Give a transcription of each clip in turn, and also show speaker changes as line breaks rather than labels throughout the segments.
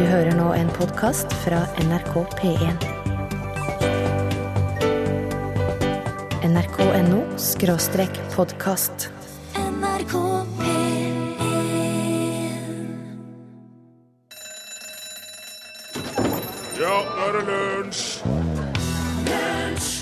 Du hører nå en podkast fra NRK P1. nrk.no skråstrek podkast.
NRK P1
Ja, nå er det lunsj!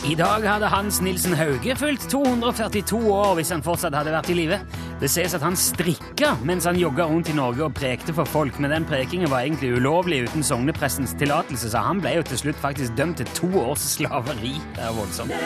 I dag hadde Hans Nilsen Hauge fylt 242 år hvis han fortsatt hadde vært i live. Det sies at han strikka mens han jogga rundt i Norge og prekte for folk, men den prekingen var egentlig ulovlig uten sogneprestens tillatelse, så han ble jo til slutt faktisk dømt til to års slaveri. Det er voldsomt.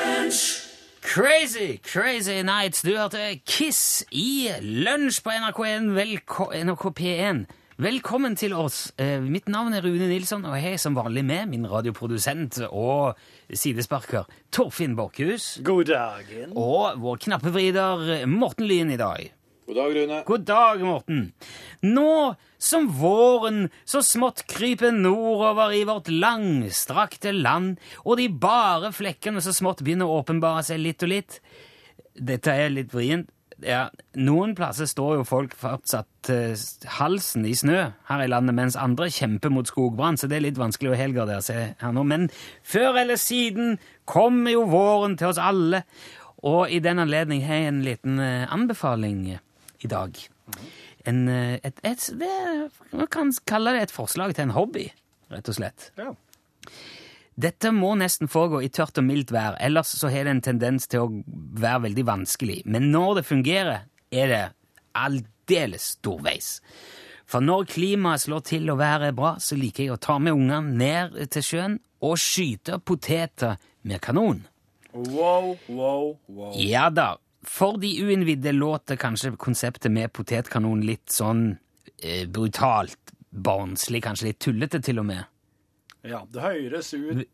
Crazy, crazy nights. Du hørte Kiss i Lunsj på NRK1, velko NRK P1. Velkommen til oss. Eh, mitt navn er Rune Nilsson, og jeg er som vanlig med min radioprodusent og sidesparker Torfinn Borchhus.
God dagen.
Og vår knappevrider Morten Lyen i dag.
God dag, Rune.
God dag, Morten. Nå som våren så smått kryper nordover i vårt langstrakte land, og de bare flekkene så smått begynner å åpenbare seg litt og litt Dette er litt vrient. Ja, noen plasser står jo folk fortsatt eh, halsen i snø her i landet, mens andre kjemper mot skogbrann, så det er litt vanskelig å helgardere seg her nå. Men før eller siden kommer jo våren til oss alle, og i den anledning har jeg en liten eh, anbefaling i dag. En, eh, et, et, det, man kan kalle det et forslag til en hobby, rett og slett.
Ja.
Dette må nesten foregå i tørt og mildt vær, ellers så har det en tendens til å være veldig vanskelig. Men når det fungerer, er det aldeles storveis. For når klimaet slår til å være bra, så liker jeg å ta med ungene ned til sjøen og skyte poteter med kanon.
Wow, wow, wow.
Ja da, for de uinnvidde låter kanskje konseptet med potetkanon litt sånn eh, brutalt, barnslig, kanskje litt tullete til og med.
Ja, det høres ut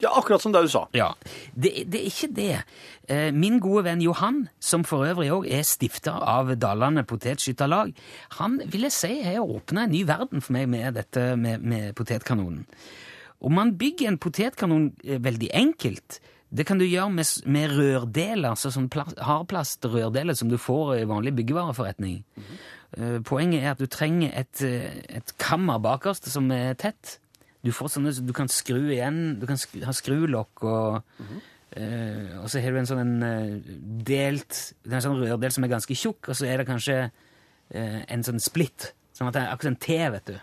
Ja, akkurat som det du sa.
Ja, det, det er ikke det. Eh, Min gode venn Johan, som for øvrig òg er stifter av Dalane Potetskytterlag, han vil jeg si har åpna en ny verden for meg med dette med, med potetkanonen. Og man bygger en potetkanon eh, veldig enkelt. Det kan du gjøre med, med rørdeler, altså sånn pla- hardplastrørdeler som du får i vanlig byggevareforretning. Eh, Poenget er at du trenger et, eh, et kammer bakerst som er tett. Du får sånne du kan skru igjen. Du kan skru, ha skrulokk og eh, Og så har du en sånn en, delt Det er en sånn rørdel som er ganske tjukk, og så er det kanskje en sånn splitt. Sånn at det er akkurat en T, vet du.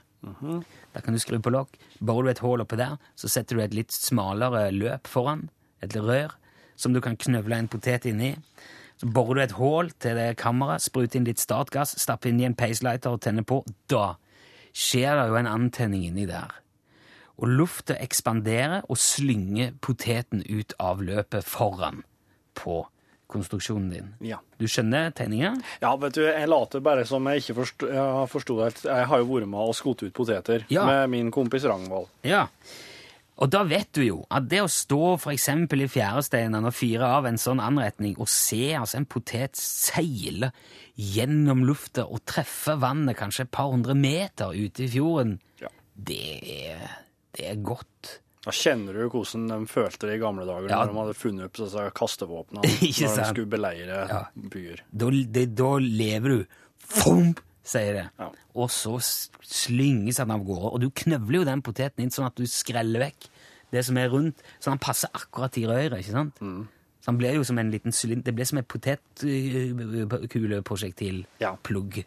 Der kan du skru på lokk. Borer du et hull oppi der, så setter du et litt smalere løp foran. Et rør som du kan knøvle en potet inni. Så borer du et hull til det kammeret, spruter inn litt startgass, stapper inn i en pacelighter og tenner på. Da skjer det jo en antenning inni der. Og lufta ekspanderer og slynger poteten ut av løpet foran på konstruksjonen din.
Ja.
Du skjønner tegninga?
ja, vet du, jeg later bare som jeg ikke forsto, helt. Jeg har jo vært med og skutt ut poteter
Ja.
med min kompis Ragnvald.
Ja. Og da vet du jo at det å stå eksempel i fjæresteinene og fyre av en sånn anretning og se altså en potet seile gjennom lufta og treffe vannet kanskje et par hundre meter ute i fjorden,
Ja.
det er, det er godt.
Da kjenner du hvordan de følte det i gamle dager,
Ja.
når de hadde funnet opp disse kastevåpnene når de skulle beleire
Ja.
byer.
Da, det, da lever du. Fomp, sier det.
Ja.
Og så slynges han av gårde. Og du knøvler jo den poteten inn sånn at du skreller vekk det som er rundt, så han passer akkurat i røret. ikke sant? Så han blir jo som en liten sylinder. Det blir som et potetkuleprosjektilplugg.
Ja.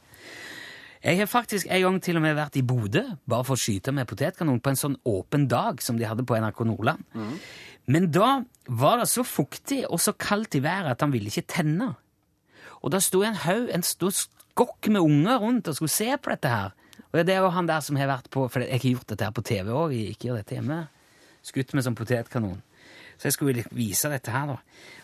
Jeg har faktisk en gang til og med vært i Bodø bare for å skyte med potetkanon på en sånn åpen dag som de hadde på NRK Nordland. Men da var det så fuktig og så kaldt i været at han ville ikke tenne. Og da sto en haug, en stor skokk med unger rundt og skulle se på dette her. Og det er jo han der som har vært på For jeg har gjort dette her på TV òg, ikke gjør dette hjemme. Skutt med sånn potetkanon. Så jeg skulle vise dette her, da.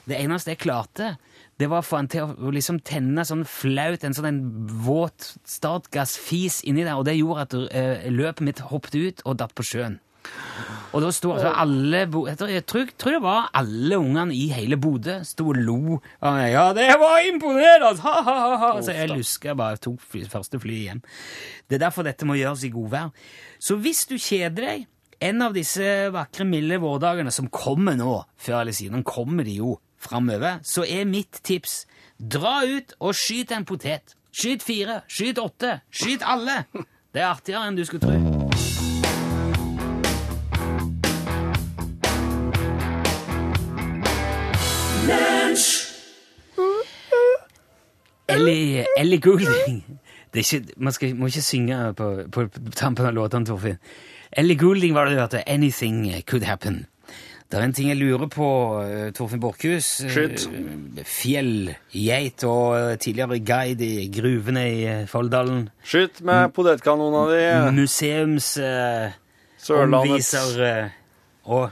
Det eneste jeg klarte, det var å få han til å liksom tenne sånn flaut, en sånn en våt startgassfis inni der, og det gjorde at eh, løpet mitt hoppet ut og datt på sjøen. Og da sto altså alle Jeg tror, tror, det var alle ungene i hele Bodø sto og lo. Ja, det var imponerende! Ha, ha, ha, ha. Så jeg luska bare tok første fly hjem. Det er derfor dette må gjøres i godvær. Så hvis du kjeder deg en av disse vakre, milde vårdagene som kommer nå, før eller siden kommer de jo framover, så er mitt tips dra ut og skyt en potet. Skyt fire, skyt åtte, skyt alle! Det er artigere enn du skulle tro. Ellie, Ellie Goulding det er ikke, Man skal, må ikke synge på, på, på tampen av låtene, Torfinn. Ellie Goulding var det du hørte. 'Anything Could Happen'. Det er en ting jeg lurer på, eh, Torfinn Borchhus. Eh, Fjellgeit og eh, tidligere guide i gruvene i Folldalen.
Skyt med potetkanona di.
Museumsomviser eh, og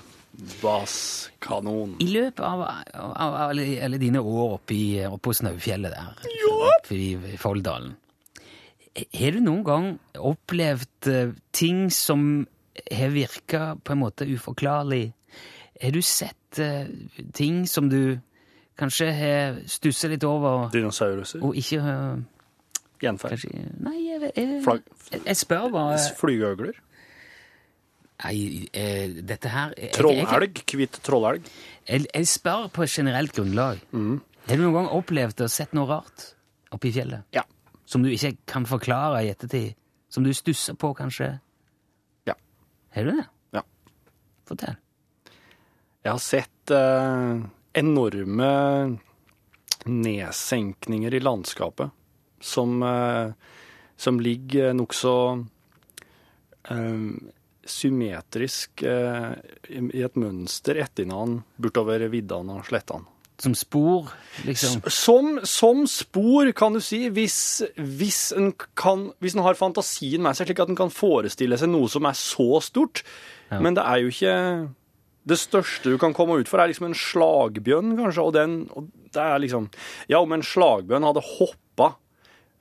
basskanon.
I løpet av, av, av alle, alle dine år oppe, på Snaufjellet der, oppe i Folldalen, har du noen gang opplevd eh, ting som har virka på en måte uforklarlig? Har du sett eh, ting som du kanskje har stusset litt over,
Dinosauruser.
og ikke uh,
Gjenferd.
kanskje, Nei, jeg, jeg, jeg, jeg spør bare
Flygeøgler.
Nei, eh, dette her jeg- jeg-
Trollelg. Hvit trollelg.
Jeg, jeg spør på generelt grunnlag. Har du noen gang opplevd og sett noe rart oppe i fjellet?
Ja.
Som du ikke kan forklare i ettertid? Som du stusser på, kanskje?
Ja.
Har du det?
Ja.
Fortell.
Jeg har sett eh, enorme nedsenkninger i landskapet som, eh, som ligger nokså eh, symmetrisk eh, i et mønster etter hverandre bortover viddene og slettene.
Som spor, liksom?
Som, som spor, kan du si, hvis, hvis, en kan, hvis en har fantasien med seg, slik at en kan forestille seg noe som er så stort.
Ja.
Men det er jo ikke Det største du kan komme ut for, er liksom en slagbjørn, kanskje. Og, den, og det er liksom Ja, om en slagbjørn hadde hoppa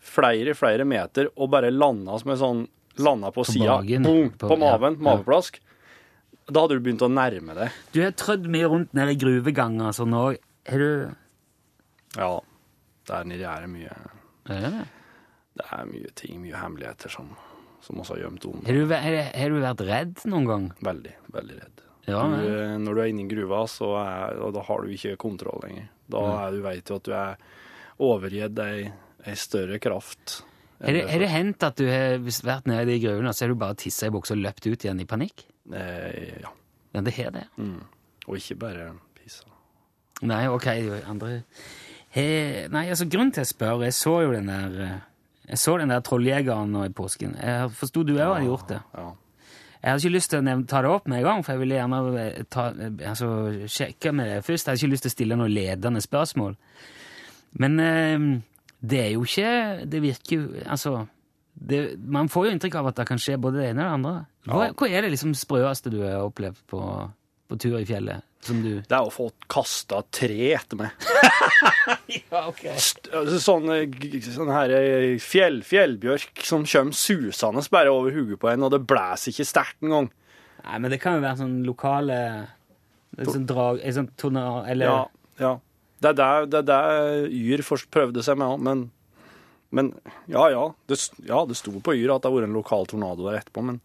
flere, flere meter og bare landa som en sånn Landa på, sida, boom,
På-
på, maven,
ja,
maveplask. Da hadde du begynt å nærme deg.
Du har trødd mye rundt nede i gruveganger sånn òg. Har du
Ja, der nede er det mye
Er det det?
Er mye ting, mye hemmeligheter som, som også har gjemt om.
Har du, har, har du vært redd noen gang?
Veldig, veldig redd.
Ja,
du, eh, når du er inne i gruva, så er, da har du ikke kontroll lenger. Da er du vet du at du er overgitt ei, ei større kraft.
Har det, det hendt at du har vært nede i gruvene, og så har du bare tissa i buksa og løpt ut igjen i panikk?
Eh, ja.
Ja, det har det.
Og ikke bare pissa.
Nei, ok, andre He, Nei, altså, grunnen til at jeg spør Jeg så jo den der eh, Jeg så den der trolljegeren nå i påsken. Jeg forsto du òg hadde gjort det.
Ja.
Jeg hadde ikke lyst til å ta det opp med en gang, for jeg ville gjerne eh, ta, eh, altså, sjekke med det først. Jeg hadde ikke lyst til å stille noen ledende spørsmål. Men eh, det er jo ikke Det virker jo Altså det, Man får jo inntrykk av at det kan skje både det ene og det andre. Hva, hva er det liksom sprøeste du har opplevd på, på tur i fjellet? Som du
Det er å få kasta tre etter meg.
Ja, ok.
St altså, sånn, eh, sånn her eh, fjell, fjellbjørk som kommer susende bare over hodet på en, og det blæser ikke sterkt engang.
Nei, men det kan jo være sånn lokale sånn drag, sånn tornado, eller
Ja, ja. Det er der, det er det Yr først prøvde seg med òg, men, men ja, ja. Det, ja, det sto på Yr at det har vært en lokal tornado der etterpå, men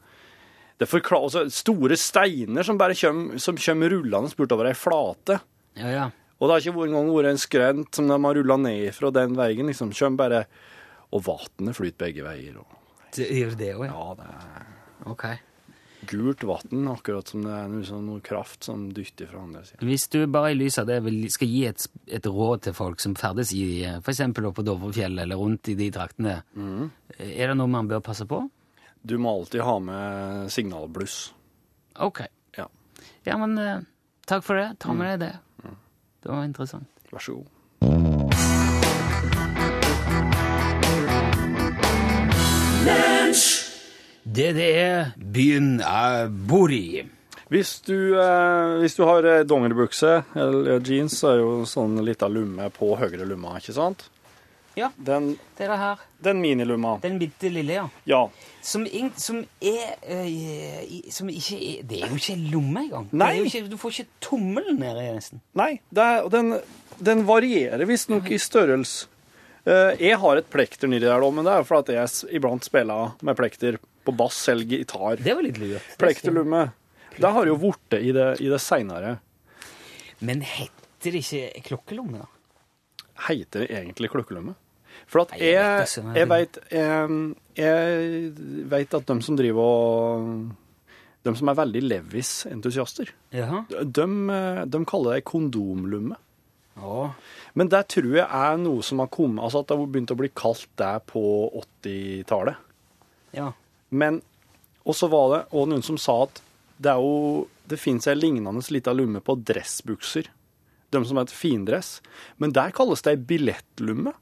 det forklarer også store steiner som bare kommer, som kommer rullende bortover ei flate.
ja, ja.
Og det har ikke engang vært en skrent som de har rulla ned fra den veien. liksom, kommer bare, Og vannet flyter begge veier. Og,
Det gjør det òg, ja.
ja, det er
Ok.
Gult vann, akkurat som det er noe, sånn, noe kraft som dytter fra andre sida.
Hvis du bare i lys av det vil, skal gi et, et råd til folk som ferdes i f.eks. på Dovrefjell eller rundt i de traktene, er det noe man bør passe på?
Du må alltid ha med signalbluss.
Ok.
Ja,
Ja, men eh, takk for det. Ta med deg det. Det var interessant.
vær så god.
Det det er byen jeg bor i.
Hvis du, eh, hvis du har eh, dongeribukse eller jeans, så er jo sånn lita lumme på høyre lumma, ikke sant?
Ja.
Den,
Det er det her.
den minilumma.
Den bitte lille, ja.
Ja.
Som, ing- som er eh, Som ikke er Det er jo ikke lomme engang.
Nei.
jo ikke, du får ikke tommelen nedi, nesten.
Nei, er, den, den varierer visstnok i størrelse. Eh, jeg har et plekter nedi der, men det er fordi jeg iblant spiller med plekter på bass eller gitar.
Det var litt lurt.
Plekterlumme. Det har jo blitt i det, i det seinere.
Men heter det ikke klokkelomme, da?
Heter det egentlig klokkelumme? For at
Nei, jeg vet
jeg, jeg vet at de som driver og De som er veldig Levis-entusiaster, de, de kaller det kondomlumme.
Ja.
Men det tror jeg er noe som har kommet Altså at det har begynt å bli kalt det på 80-tallet.
Ja.
Men Og så var det òg noen som sa at det er jo Det fins ei lignende lita lumme på dressbukser. De som heter findress. Men der kalles det ei billettlumme.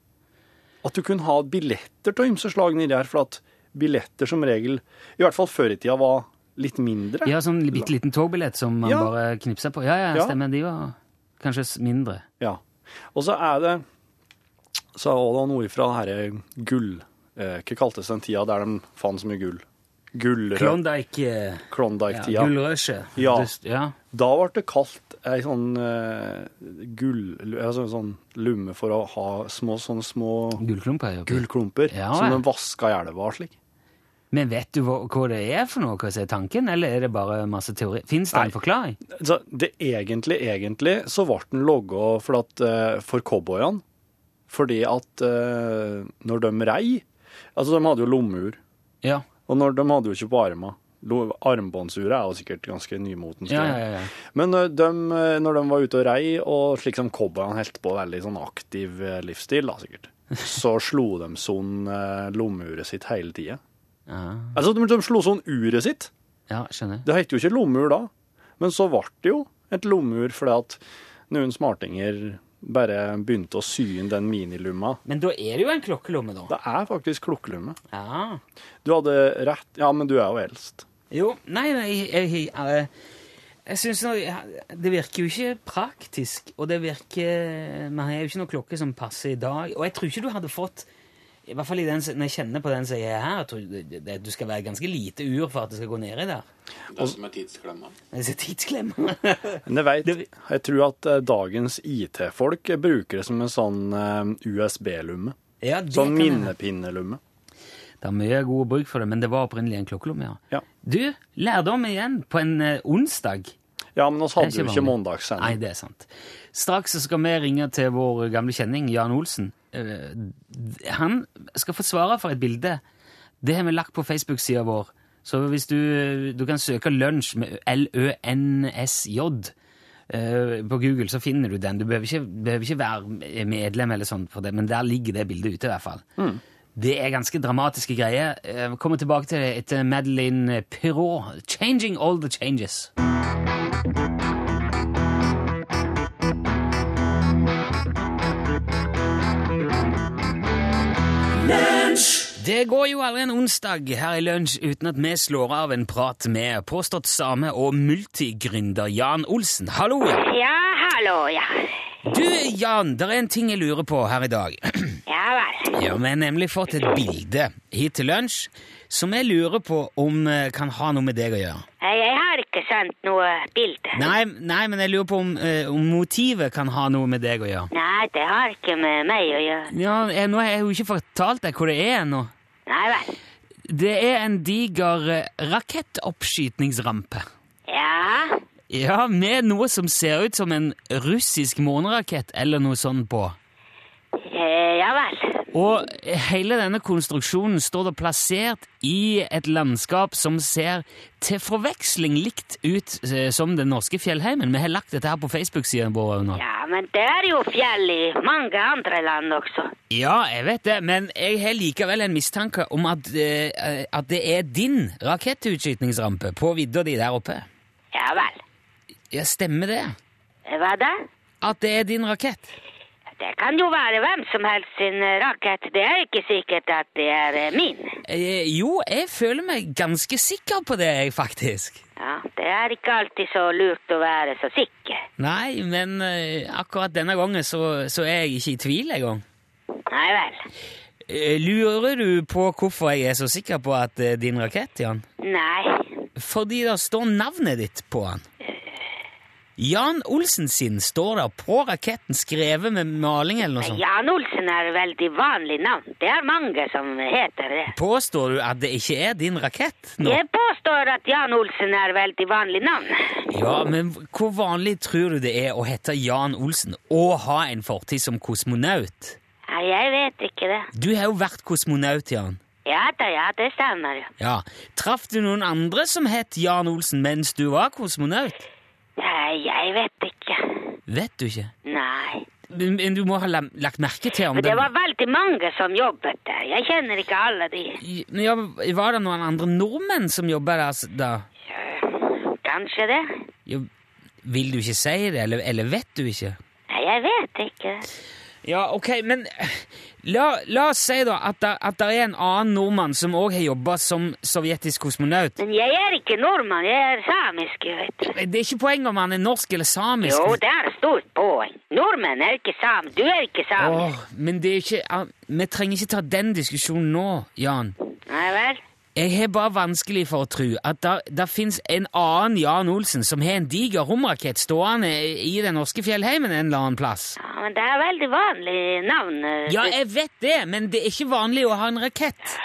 At du kunne ha billetter av ymse slag nedi her, for at billetter som regel, i hvert fall før i tida, var litt mindre.
ja, sånn bitte liten togbillett som man
Ja.
bare knipser på. Ja, ja, stemmer. De var kanskje mindre.
Ja. Og så er det Så er det noe fra dette gull... Eh, hva kaltes den tida der de fant så mye gull? Gullrød.
Klondyke eh, ja,
Klondyke-tida. Ja.
Dust- ja.
Da ble det kalt ei sånn uh, gull... Altså en sånn lumme for å ha små, sånne små
Gullklumper.
gullklumper
Ja,
som
ja.
de vaska i elva og slik.
Men vet du hva, hva det er for noe? Som er tanken, eller er det bare masse teori? Fins det en forklaring?
Så det egentlig, egentlig, så ble den logga for, at, eh, for cowboyene. Fordi at uh, når de rei Altså, de hadde jo lommeur.
Ja.
Og når de hadde jo ikke på arma. Lo- Armbåndsuret er jo sikkert ganske nymotens.
Ja, ja, ja.
Men når de, når de var ute og rei, og slik som cowboyene holdt på veldig sånn aktiv eh, livsstil, da sikkert, så slo de sånn eh, lommeuret sitt hele tida.
Ja,
Altså, de, de slo sånn uret sitt.
ja skjønner.
Det het jo ikke lommeur da, men så ble det jo et lommeur fordi at noen smartinger bare begynte å sy inn den minilumma.
Men da er det jo en klokkelomme, da.
Det er faktisk klokkelumme.
Ja.
Du hadde rett, ja, men du er jo eldst.
Jo, nei, nei jeg, jeg, jeg, jeg syns Det virker jo ikke praktisk, og det virker Vi har jo ikke noen klokke som passer i dag. Og jeg tror ikke du hadde fått i hvert fall i den, når jeg kjenner på den som jeg er her, det, du skal være ganske lite ur for at det skal gå nedi der.
Det som er tidsklemma.
Det er tidsklemma. tidsklem.
Men jeg vet, jeg tror at eh, dagens IT-folk bruker det som en sånn eh, USB-lumme.
ja,
Sånn minnepinnellumme.
Det er mye god bruk for det, men det var opprinnelig en klokkelomme, ja.
Ja.
Du, lærdom igjen på en eh, onsdag.
Ja, men oss hadde jo ikke
vanlig. Nei, det er sant. Straks så skal vi ringe til vår gamle kjenning Jan Olsen. Eh, Han skal få svare for et bilde. Det har vi lagt på Facebook-sida vår. Så hvis du, du kan søke lunsj med L-Ø-N-S-J eh, på Google, så finner du den. Du behøver ikke, behøver ikke være medlem, eller sånt for det, men der ligger det bildet ute. i hvert fall. Det er ganske dramatiske greier. Eh, Vi kommer tilbake til det etter Madeline Perrault. 'Changing All The Changes'. Det går jo aldri en onsdag her i lunsj uten at vi slår av en prat med påstått same og multigründer Jan Olsen. Hallo! Jan.
Ja, hallo, ja.
Du, Jan, det er en ting jeg lurer på her i dag.
Ja vel.
Ja, Vi har nemlig fått et bilde hit til lunsj som jeg lurer på om eh, kan ha noe med deg å gjøre.
Jeg har ikke sendt noe bilde.
Nei, nei men jeg lurer på om, eh, om motivet kan ha noe med deg å gjøre.
Nei, det har ikke med meg å gjøre.
Ja, jeg, Nå har jeg jo ikke fortalt deg hvor det er ennå.
Nei vel.
Det er en diger eh, rakettoppskytningsrampe.
Ja,
Ja, med noe som ser ut som en russisk månerakett eller noe sånt på.
Ja vel.
Og hele denne konstruksjonen står da plassert i et landskap som ser til forveksling likt ut eh, som den norske fjellheimen. Vi har lagt dette her på Facebook-siden vår nå.
Ja, men det er jo fjell i mange andre land også.
Ja, jeg vet det, men jeg har likevel en mistanke om at, eh, at det er din rakettutskytningsrampe på vidda di der oppe.
Ja vel.
Ja, stemmer det?
Hva da?
At det er din rakett?
Det kan jo være hvem som helst sin eh, rakett. Det er ikke sikkert at det er eh, min.
Eh, jo, jeg føler meg ganske sikker på det, jeg, faktisk.
Ja, det er ikke alltid så lurt å være så sikker.
Nei, men eh, akkurat denne gangen så, så er jeg ikke i tvil engang.
Nei vel.
Eh, lurer du på hvorfor jeg er så sikker på at det er din rakett, Jan?
Nei.
Fordi det står navnet ditt på den. Jan Olsen sin står der på raketten skrevet med maling eller noe sånt.
Jan Olsen er et veldig vanlig navn. Det er mange som heter det.
Påstår du at det ikke er din rakett nå?
Jeg påstår at Jan Olsen er et veldig vanlig navn.
Ja, men hvor vanlig tror du det er å hete Jan Olsen og ha en fortid som kosmonaut?
Nei, jeg vet ikke det.
Du har jo vært kosmonaut, Jan.
Ja da, ja, det stemmer.
Ja. Traff du noen andre som het Jan Olsen mens du var kosmonaut?
Nei, jeg vet ikke.
Vet du ikke?
Nei.
Men du må ha lagt merke til om
For det var veldig mange som jobbet der. Jeg kjenner ikke alle de.
ja, Var det noen andre nordmenn som jobbet der s- da?
Kanskje det?
Ja, vil du ikke si det, eller, eller vet du ikke?
Nei, jeg vet ikke.
Ja, ok, men eh, la, la oss si da at det er en annen nordmann som òg har jobba som sovjetisk kosmonaut.
Men jeg er ikke nordmann, jeg er samisk, vet du.
Det er ikke poenget om han er norsk eller samisk.
Jo, det er stort poeng. Nordmenn er ikke sam. Du er ikke samisk.
Åh, men det er ikke ah, Vi trenger ikke ta den diskusjonen nå, Jan.
Nei vel?
Jeg har bare vanskelig for å tro at det fins en annen Jan Olsen som har en diger romrakett stående i den norske fjellheimen en eller annen plass.
Ja, men det er veldig vanlig navn. eh,
Ja, jeg vet det, men det er ikke vanlig å ha en rakett.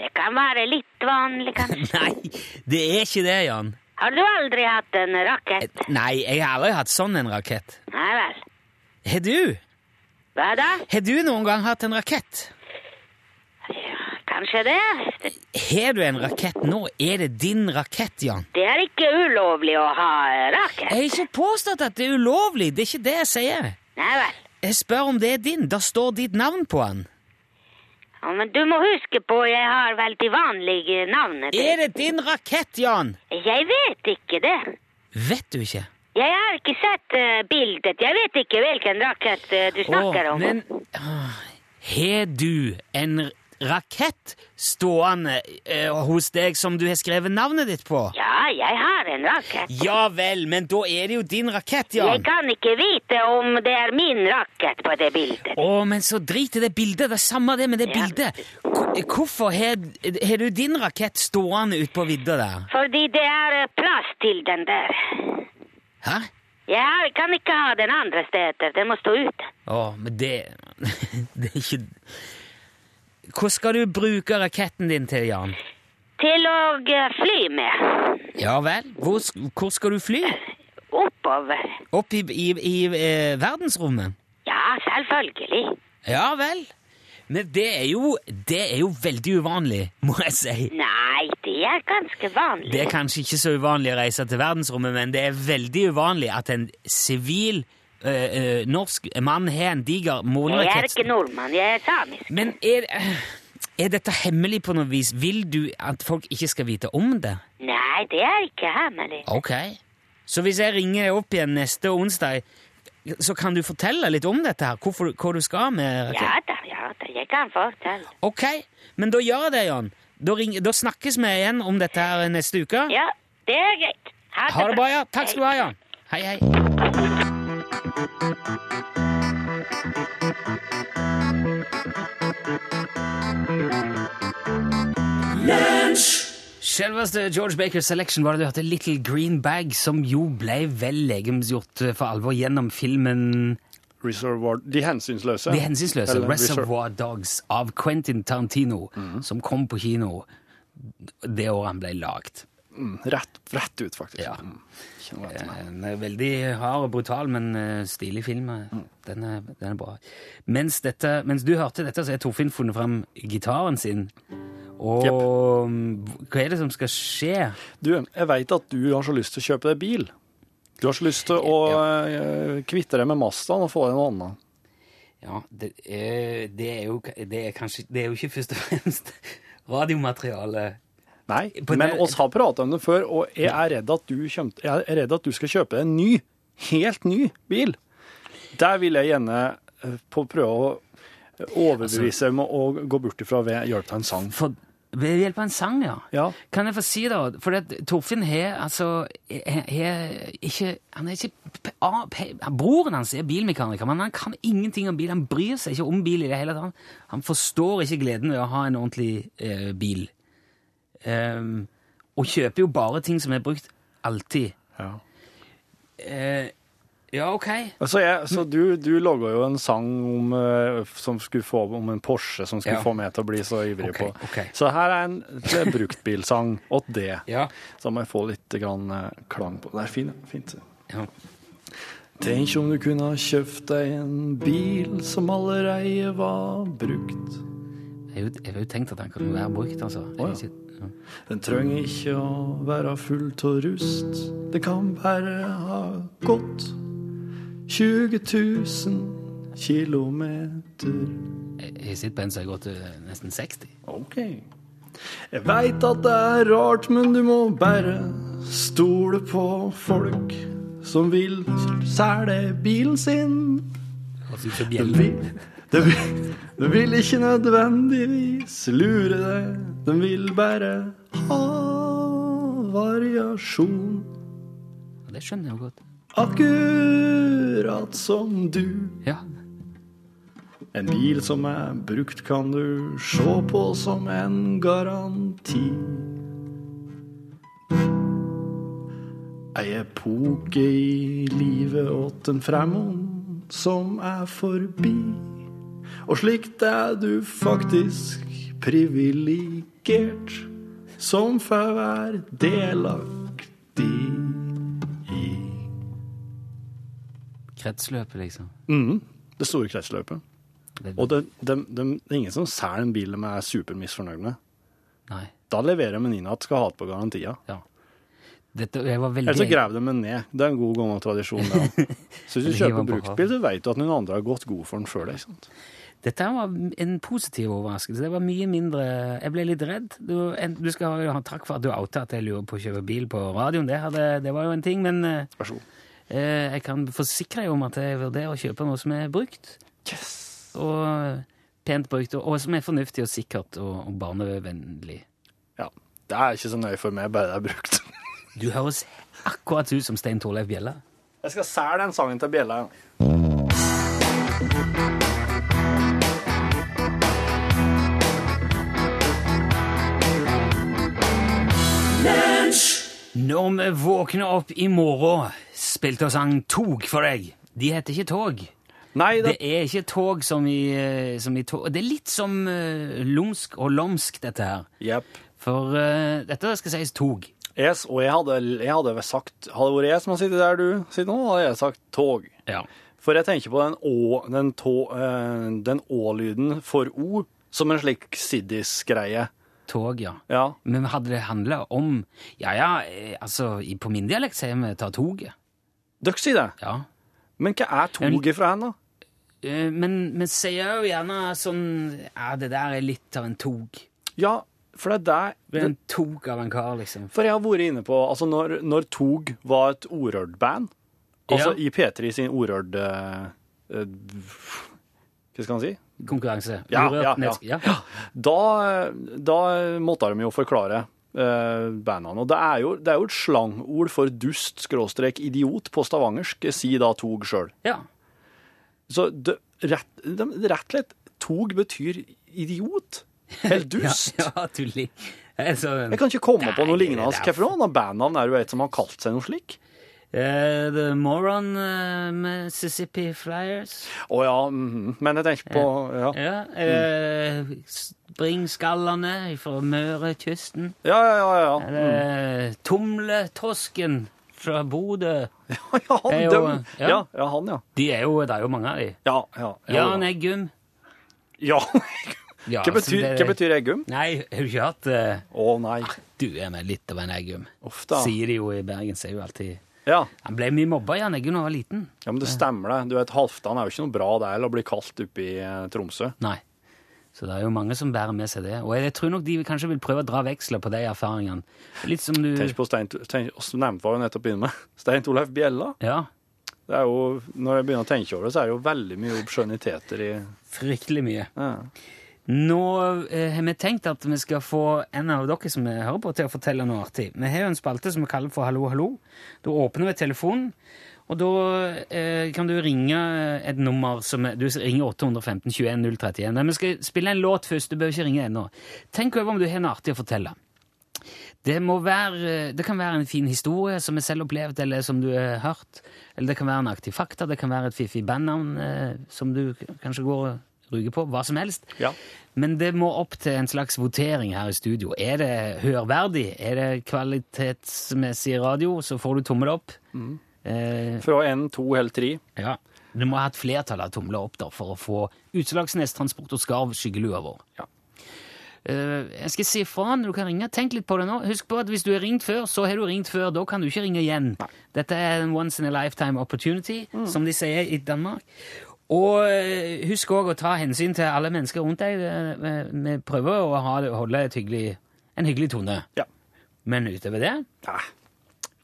Det kan være litt vanlig, kanskje.
Nei, det er ikke det, Jan.
Har du aldri hatt en rakett?
Nei, jeg har aldri hatt sånn en rakett.
Nei vel.
Har du?
Hva da?
Har du noen gang hatt en rakett?
Ja, kanskje det.
Har du en rakett nå? Er det din rakett, Jan?
Det er ikke ulovlig å ha rakett.
Jeg har ikke påstått at det er ulovlig, det er ikke det jeg sier.
Nei vel.
Jeg spør om det er din. Da står ditt navn på den.
Ja, men du må huske på, jeg har veldig vanlige navn.
Er det din rakett, Jan?
Jeg vet ikke det.
Vet du ikke?
Jeg har ikke sett uh, bildet. Jeg vet ikke hvilken rakett uh, du snakker
Åh,
om.
men ah, Har du en rakett stående eh, hos deg som du har skrevet navnet ditt på?
Ja, jeg har en rakett.
Ja vel, men da er det jo din rakett, Jan.
Jeg kan ikke vite om det er min rakett på det bildet.
Å, men så drit i det bildet. Det er samme det med det
Ja.
bildet. Hvor- Hvorfor har du din rakett stående ute på vidda der?
Fordi det er eh, plass til den der.
Hæ?
Jeg har- kan ikke ha den andre steder. Den må stå ute.
Å, men det Det er ikke Hva skal du bruke raketten din til, Jan?
Til å eh, fly med.
Ja vel? Hvor, hvor skal du fly?
Oppover.
Opp i, i, i eh, verdensrommet?
Ja, selvfølgelig.
Ja vel. Men det er, jo, det er jo veldig uvanlig, må jeg si.
Nei, det er ganske vanlig.
Det er kanskje ikke så uvanlig å reise til verdensrommet, men det er veldig uvanlig at en sivil eh, eh, norsk mann har en diger
Jeg er ikke nordmann, jeg er samisk.
Men er, er dette hemmelig på noe vis? Vil du at folk ikke skal vite om det?
Nei, det er ikke hemmelig.
Ok. Så hvis jeg ringer deg opp igjen neste onsdag, så kan du fortelle litt om dette her? Hvorfor, hva du skal med rakett?
Ja da, ja da, jeg kan fortelle.
Ok, men da gjør jeg det, Jan. Da, ring, da snakkes vi igjen om dette her neste uke.
Ja, det er greit.
Ha det bra, ja. Takk skal du ha, Jan. Hei, hei. Selveste George Baker Selection var det du hørte Little Green Bag, som jo ble vel legemsgjort eh, for alvor gjennom filmen
Reservoir De hensynsløse.
De hensynsløse,
Eller Reserv-
Reservoir Dogs av Quentin Tarantino, som kom på kino det året han ble lagd.
Mm, rett, rett ut, faktisk.
Ja.
Mm.
Eh, Den er veldig hard og brutal, men eh, stilig film. eh, Den, er, den er bra. Mens, dette, mens du hørte dette, så har Torfinn funnet fram gitaren sin. Og yep. hva er det som skal skje?
Du, jeg veit at du har så lyst til å kjøpe deg bil. Du har så lyst til å ja. kvitte deg med Mazdaen og få deg noe annet.
Ja, det er, det er jo det er kanskje Det er jo ikke først og fremst radiomateriale.
Nei, men oss har prata om det før, og jeg er redd at du, jeg er redd at du skal kjøpe en ny, helt ny bil. Der vil jeg gjerne eh, på prøve å overbevise med å gå bort ifra ved hjelp av en sang.
For, ved hjelp av en sang, ja.
Ja.
Kan jeg få si det? for Torfinn har altså he- ikke, Han er ikke Broren hans er bilmekaniker, men han kan ingenting om bil. Han bryr seg ikke om bil i det hele tatt. Han forstår ikke gleden ved å ha en ordentlig eh, bil. Ehm, og kjøper jo bare ting som er brukt alltid.
Ja.
uh, ja, ok.
Altså jeg, så du, du laga jo en sang om, uh, få, om en Porsche som skulle
Ja.
få meg til å bli så ivrig
okay,
på.
Okay.
Så her er en en bruktbilsang åt det.
Ja.
Så må jeg få litt grann, eh, klang på. Det er fint. fint.
ja.
Tenk om du kunne ha kjøpt deg en bil som allereie var brukt.
Jeg har jo- tenkt at den kan være brukt, altså.
Oh, ja. Den trenger ikke å være full av rust. Det kan bare ha gått 20 000 kilometer.
Jeg sitter på en som har gått nesten 60.
Ok. Jeg veit at det er rart, men du må bare stole på folk som vil selge bilen sin.
Høres ut som
De
bjelle.
vil, de vil, ikke nødvendigvis lure deg. den vil bare ha variasjon.
Det skjønner jeg jo godt.
Akkurat som du.
Ja.
En bil som er brukt, kan du se på som en garanti. Ei epoke i livet åt en fremmed som er forbi. Og slikt er du faktisk privilegert, som får være delaktig i.
Kretsløpet, liksom.
Mm. Det store kretsløpet.
Det,
Og det, det, det, er ingen som selger en bil de er supermisfornøyd med.
Nei.
Da leverer de inn at skal ha det på garantia.
Ja. Dette, jeg var veldig
Eller så grav de den ned. Det er en god gammel tradisjon. Ja. Så hvis du kjøper bruktbil, så vet du at noen andre har gått god for den sant?
Dette var en positiv overraskelse. Det var mye mindre Jeg ble litt redd. Du, en, du skal ha takk for at du outa at jeg lurer på å kjøpe bil på radioen. Det, hadde, det var jo en ting, men eh, eh, jeg kan forsikre deg om at jeg vurderer å kjøpe noe som er brukt. Og pent brukt, og, og som er fornuftig og sikkert og, og barnevennlig.
Ja. Det er ikke så nøye for meg, bare det er brukt.
Du høres akkurat ut som Stein Torleif Bjella.
Jeg skal selge den sangen til Bjella.
Når vi våkner opp i morgen, spilte og sang Tog for deg. De heter ikke Tog.
Nei, det,
Det er ikke tog som i, eh, som i tog. Det er litt som uh, lumsk og lomsk, dette her.
Yep.
For uh, dette skal sies tog.
Yes, og jeg hadde, jeg hadde sagt Hadde det vært jeg som hadde sittet der du sitter nå, hadde jeg sagt tog.
Ja.
For jeg tenker på den å, den tå, eh, den å-lyden for o som en slik siddis-greie.
Tog, ja.
Ja.
Men hadde det handla om Ja, ja, eh, altså i- På min dialekt sier vi ta toget.
Dere sier det.
Ja.
Men hva er toget fra henne, da?
Eh, Men vi sier jo gjerne sånn Ja, det der er litt av en tog.
Ja, for det er der
er en tog av en kar, liksom.
For jeg har vært inne på Altså, når, når Tog var et Orørt-band, altså i P3 sin Orørt uh, eh, Hva skal man si?
Konkurranse.
Ja, ja,
ja,
ja. Da, da måtte de jo forklare uh, bandene. Og det er, jo, det er jo et slangord for dust, skråstrek, idiot på stavangersk, sier da Tog sjøl.
ja.
Så det, rett, rett og slett Tog betyr idiot. Eller dust.
Ja, ja tulling. Altså,
Jeg kan ikke komme på noe lignende. Hvilket annet bandnavn er det et som har kalt seg noe slik?
Uh, The Moron uh, Mississippi Flyers.
Å ja, mm, men jeg tenker på Ja,
Ja. Eh, Springskallene fra Mørekysten.
ja, ja. ja, ja.
Eller Tumletosken fra Bodø.
ja, ja han,
jo-
dem.
ja.
Ja, ja, han, ja.
De er jo, det er jo mange av de.
Ja, ja. ja,
Jan Eggum.
ja.
Ja,
Hva
altså,
betyr,
det-
hva betyr eggum?
Nei, har du ikke hatt eh,
Å nei.
Du er med litt av en Eggum.
Ofte.
Sier de jo i Bergen. Sier jo alltid
Ja.
Han ble mye mobba, Jan Eggum, da han var liten.
ja, men det stemmer det. Du vet, Halvdan er jo ikke noe bra der å bli kalt oppe i eh, Tromsø.
Nei. Så det er jo mange som bærer med seg det. Og jeg tror nok de kanskje vil prøve å dra veksler på de erfaringene. Litt som du
Tenk på Stein, oss nevnte var jo nettopp inne med Stein Torleif Bjella.
Ja.
Det er jo, når jeg begynner å tenke over det, så er det jo veldig mye obskjønniteter i
Fryktelig mye.
ja.
Nå eh, har vi tenkt at vi skal få en av dere som hører på, til å fortelle noe artig. Vi har jo en spalte som vi kaller for Hallo, hallo. Da åpner vi telefonen, og da eh, kan du ringe et nummer som er, Du ringer 815 21 031. Men vi skal spille en låt først. Du behøver ikke ringe ennå. Tenk over om du har noe artig å fortelle. Det, være, det kan være en fin historie som er selv opplevd, eller som du har hørt. Eller det kan være en aktiv fakta, det kan være et fiffig bandnavn eh, som du kanskje går og på. Hva som helst.
Ja.
Men det må opp til en slags votering her i studio. Er det hørverdig? Er det kvalitetsmessig radio, så får du tommel opp. Eh,
Fra en, to eller tre.
ja. Du må ha et flertall av tomler opp da, for å få Utslagsnes Transport og Skarv skyggelua vår.
Ja.
Uh, jeg skal si fra når du kan ringe. Tenk litt på det nå. Husk på at hvis du har ringt før, så har du ringt før. Da kan du ikke ringe igjen. Dette er en once in a lifetime opportunity, som de sier i Danmark. Og eh, husk òg å ta hensyn til alle mennesker rundt deg. Eh, Vi prøver å ha, holde et hyggelig, en hyggelig tone.
Ja.
Men utover det
ja.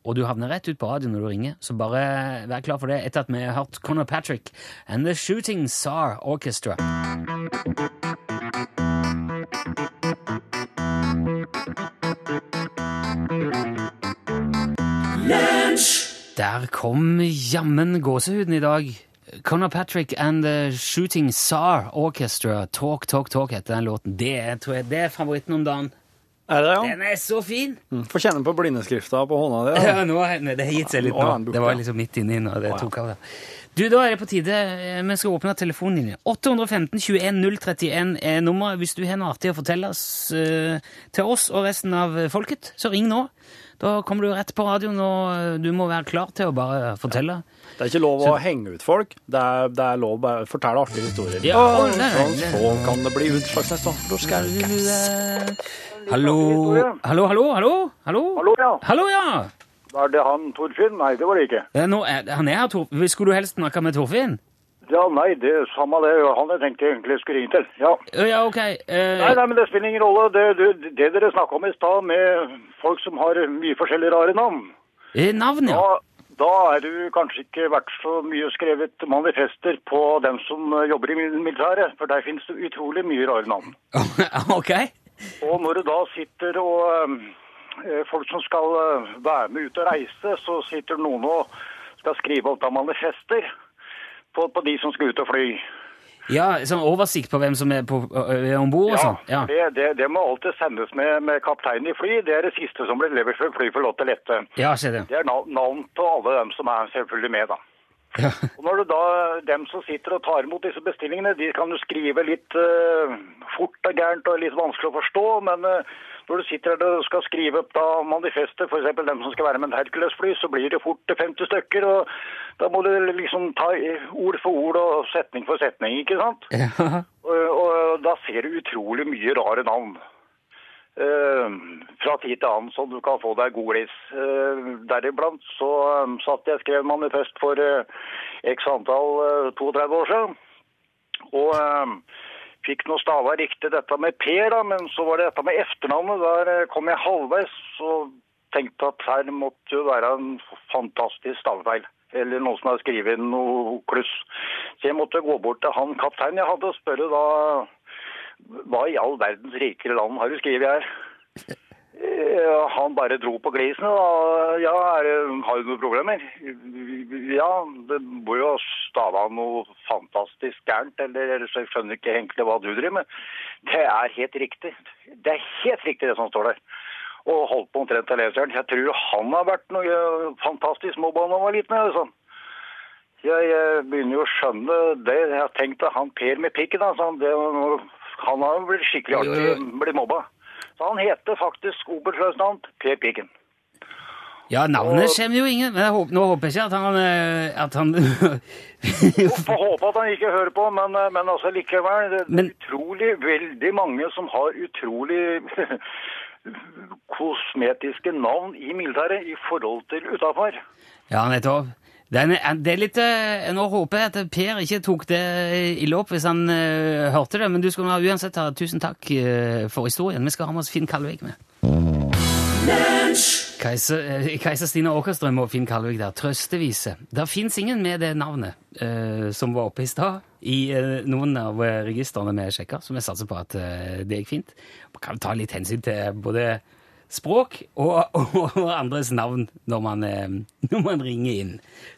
og du havner rett ut på radio når du ringer, så bare vær klar for det etter at vi har hørt Conor Patrick and The Shooting Star Orchestra. Der kom jammen gåsehuden i dag. Conor Patrick and The Shooting Sar Orchestra. Talk, talk, talk heter den låten. Det tror jeg, det er favoritten om dagen.
Er det, ja?
Den er så fin!
Mm. Få kjenne på blindeskrifta på hånda di.
Ja,
Ja.
nå, nei, det har gitt seg litt
Nå
nå. Det var liksom midt inni nå. det tok av. det. Du, Da er det på tide eh, vi skal åpne telefonlinjen. 815 21 031 er nummeret. Hvis du har noe artig å fortelle oss, eh, til oss og resten av folket, så ring nå. Da kommer du rett på radioen, og eh, du må være klar til å bare fortelle.
Det er ikke lov å henge ut folk. Det er, det er lov å bare fortelle artige historier.
Ja,
oh,
nei,
sånn,
nei.
så kan det bli Utslagsnes, da.
Da skal du eh, Hallo, hallo, hallo, hallo? Hallo,
Hallo, ja.
Hallo, ja.
Var det han Torfinn? Nei, det var det ikke.
Eh, Nå er, han er her, Torfinn. Skulle du helst snakke med Torfinn?
Ja, nei, det er samme det. Han jeg tenkte egentlig jeg skulle ringe til. Ja.
Ja, ok. eh,
Nei, nei, men det spiller ingen rolle. Det, det, det dere snakka om i stad med folk som har mye forskjellige rare navn,
eh, Navn, ja.
da, da er du kanskje ikke vært så mye skrevet manifester på dem som eh, jobber i militæret, for der finnes det utrolig mye rare navn.
ok.
Og når du da sitter og eh, folk som skal eh, være med ut og reise, så sitter noen og skal skrive opp da manifester på, på de som skal ut og fly.
Ja, sånn oversikt på hvem som er på- om bord
Ja,
sånn? Ja.
Det, det, det må alltid sendes med, med kapteinen i fly. Det er det siste som blir levert før fly får lov til å lette.
Ja, det.
Det er navn på alle dem som er selvfølgelig med, da.
Ja.
Og når du da, dem som sitter og tar imot disse bestillingene, de kan jo skrive litt uh, fort og gærent og litt vanskelig å forstå, men eh, når du sitter der og skal skrive opp da manifestet, eksempel dem som skal være med en Hercules-fly, så blir det fort til 50 stykker, og da må du liksom ta ord for ord og setning for setning, ikke sant?
Ja.
Og, og da ser du utrolig mye rare navn. Uh, fra tid til annen, så du kan få deg god gliss. Uh, deriblant så um, satt jeg og skrev manifest for uh, x antall eh, 32 år siden. Og eh, fikk noe stava riktig dette med Per, da, men så var det dette med efternavnet. Der eh, kom jeg halvveis og tenkte at her måtte jo være en fantastisk stavefeil. Eller noen som hadde skrevet noe kluss. Så jeg måtte gå bort til han kapteinen jeg hadde og spørre da hva i all verdens rikere land har du skrevet her? Eh, Han bare dro på glisen. Og Ja, er, har du noen problemer? Ja, det må jo stave av noe fantastisk gærent, eller ellers jeg skjønner ikke egentlig hva du driver med. Det er helt riktig. Det er helt riktig det som står der. Og holdt på omtrent til leseren. Jeg tror han har vært noe fantastisk mobba da han var liten. eller sånn. Jeg, jeg begynner jo å skjønne det. Jeg har tenkt at han Per med pikken, altså, det, han har blitt skikkelig artig blitt mobba. Han heter faktisk oberstløytnant Per Pikken.
ja, navnet kommer jo ingen Men håper, nå håper jeg ikke at han, eh, at han
Får håpe at han ikke hører på, men, men altså likevel. Det
Men-
er utrolig veldig mange som har utrolig kosmetiske navn i militæret i forhold til utafor.
Ja, nettopp. Den er, det er litt, eh, nå håper jeg at Per ikke tok det ille opp hvis han uh, hørte det, men du skal uansett ha tusen takk uh, for historien. Vi skal ha med oss Finn Kalvik med. Keiser, Stine Åkerstrøm og Finn Kalvik der. Trøstevise. Det fins ingen med det navnet uh, som var oppe i stad, i noen av registrene vi sjekka, så vi satser på at det gikk fint. Man kan ta litt hensyn til både språk og, og andres navn når man, eh, når man ringer inn.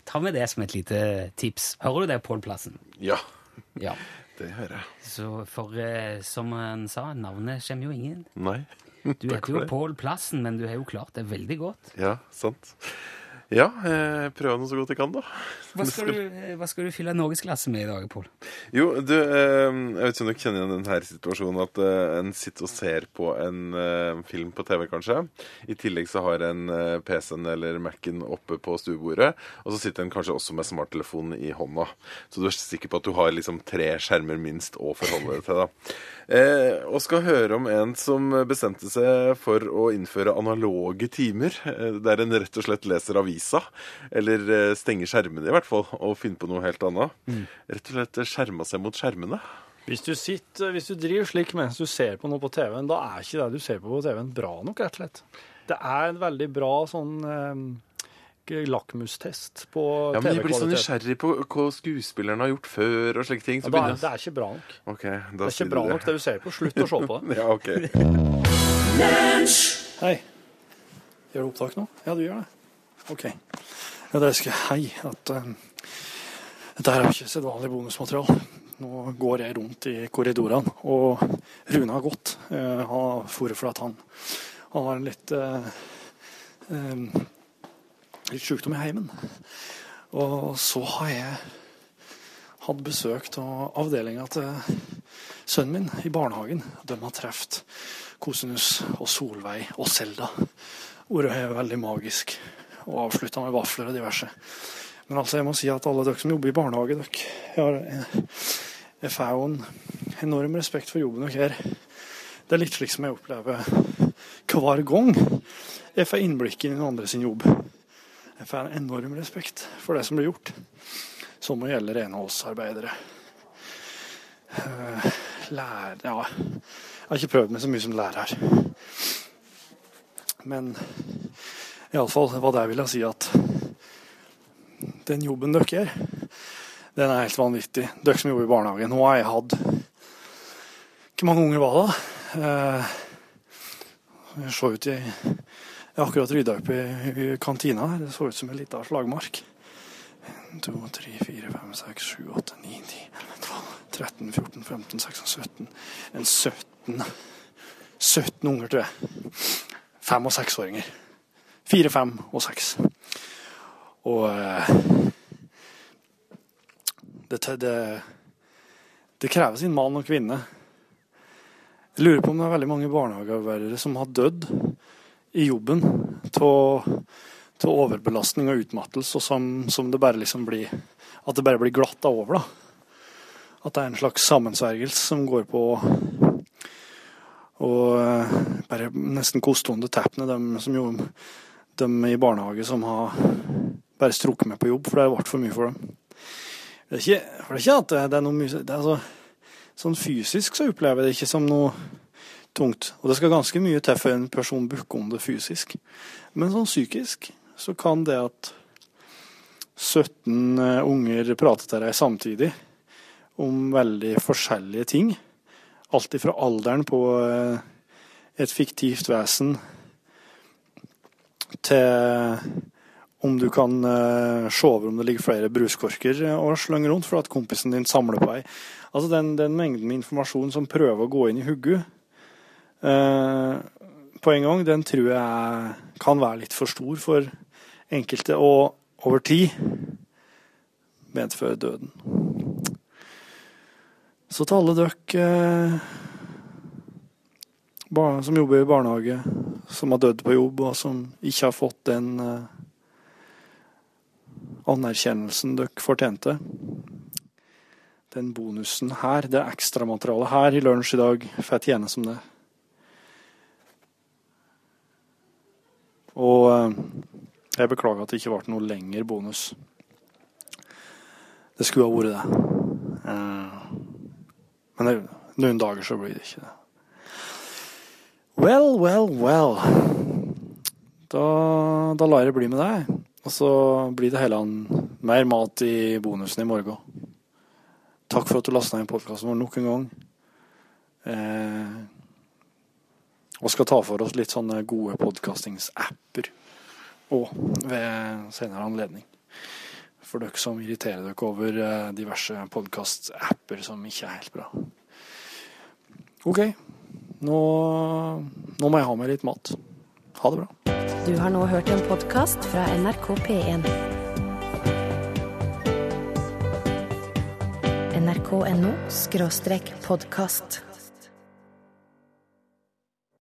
Ta med det som et lite tips. Hører du det, Pål Plassen?
Ja,
Ja.
det hører jeg.
Så for eh, som han sa, navnet kommer jo ingen.
Nei.
Du heter jo. Pål Plassen, men du har jo klart det veldig godt.
Ja, sant.
Ja, jeg prøver nå så godt jeg kan, da.
Hva skal du, hva skal du fylle norgesklasse med i dag, Pål?
Jo, du, eh, jeg vet ikke om du kjenner igjen denne situasjonen at eh, en sitter og ser på en eh, film på TV, kanskje. I tillegg så har en eh, PC-en eller Mac-en oppe på stuebordet, og så sitter en kanskje også med smarttelefonen i hånda. Så du er sikker på at du har liksom tre skjermer minst å forholde deg til, da. Eh, og skal høre om en som bestemte seg for å innføre analoge timer, eh, der en rett og slett leser avisa, eller stenge skjermene i hvert fall, og finne på noe helt annet. Rett og slett skjerma seg mot skjermene.
Hvis du, sitter, hvis du driver slik mens du ser på noe på TV-en, da er ikke det du ser på på TV-en bra nok, rett og slett. Det er en veldig bra sånn eh, lakmustest på
Ja, men jeg blir så
TV-kvalitet.
nysgjerrig på hva skuespillerne har gjort før og slike ting.
Ja, da er, det er ikke bra nok.
Okay, da
Det er ikke bra
det.
nok det du ser på. Slutt å se på det.
Ja, ok.
Hei. Gjør du opptak nå? Ja, du gjør det. OK. Ja, det skal Hei. At, um, dette her er ikke sedvanlig bonusmateriale. Nå går jeg rundt i korridorene, og Rune har gått. Uh, har for at han, han har en litt uh, um, litt sykdom i heimen. Og så har jeg hatt besøk av avdelinga til sønnen min i barnehagen. De har truffet Kosinus og Solveig og Selda. Ordet er veldig magisk. Og avslutta med vafler og diverse. Men altså, jeg må si at alle dere som jobber i barnehage, dere har, jeg, jeg får jo en enorm respekt for jobben dere gjør. Det er litt slik som jeg opplever hver gang jeg får innblikk i den andre sin jobb. Jeg får en enorm respekt for det som blir gjort. Som å gjelde renholdsarbeidere. Eh, Lærer Ja, jeg har ikke prøvd meg så mye som lærer. Men iallfall der det jeg si at den jobben dere gjør, den er helt vanvittig. Dere som jobber i barnehagen. Nå har jeg hatt Hvor mange unger var det? Eh, Jeg så ut i Jeg har akkurat rydda opp i, kantina. her. Det så ut som en liten slagmark. 1, 2, 3, 4, 5, 6, 7, 8, 9, 10, 11, 12, 13, 14, 15, 16, 17 En 17 17 unger, tror jeg. Fem- og seksåringer. Fire, fem og seks. Og eh, det, det, det krever sin mann og kvinne. Jeg lurer på om det er veldig mange barnehagearbeidere som har dødd i jobben av overbelastning og utmattelse, og som, som det bare liksom blir At det bare blir glatta over, da. At det er en slags sammensvergelse som går på og eh, bare nesten kostende teppene, de som jo de i barnehage som har bare strukket med på jobb, for det vært for mye for dem. Det er ikke, for det er ikke at det, er noe mye er så, Sånn fysisk så opplever jeg det ikke som noe tungt. Og det skal ganske mye til før en person bukker om det fysisk. Men sånn psykisk så kan det at 17 eh, unger prater til deg samtidig om veldig forskjellige ting, alt ifra alderen på eh, et fiktivt vesen til om du kan eh, se over om det ligger flere bruskorker og slenge rundt for at kompisen din samler på ei. Altså den, den mengden med informasjon som prøver å gå inn i hodet eh, på en gang, den tror jeg kan være litt for stor for enkelte, og over tid medføre døden. Så til alle dere eh, som jobber i barnehage, som har dødd på jobb, og som ikke har fått den eh, anerkjennelsen dere fortjente. Den bonusen her, det ekstramaterialet her i lunsj i dag, får jeg tjene som det. Og eh, jeg beklager at det ikke ble noe lengre bonus. Det skulle ha vært det. Eh, Men noen dager så blir det ikke det. Well, well, well. Da, da lar jeg det bli med deg. Og så blir det heller mer mat i bonusen i morgen. Takk for at du lasta inn podkasten vår nok en gang. Eh, og skal ta for oss litt sånne gode podkastingsapper òg ved senere anledning. For dere som irriterer dere over eh, diverse podkastapper som ikke er helt bra. OK. Nå, nå må jeg ha meg litt mat. Ha det bra.
Du har nå hørt en podkast fra NRK P1. nrk.no podkast.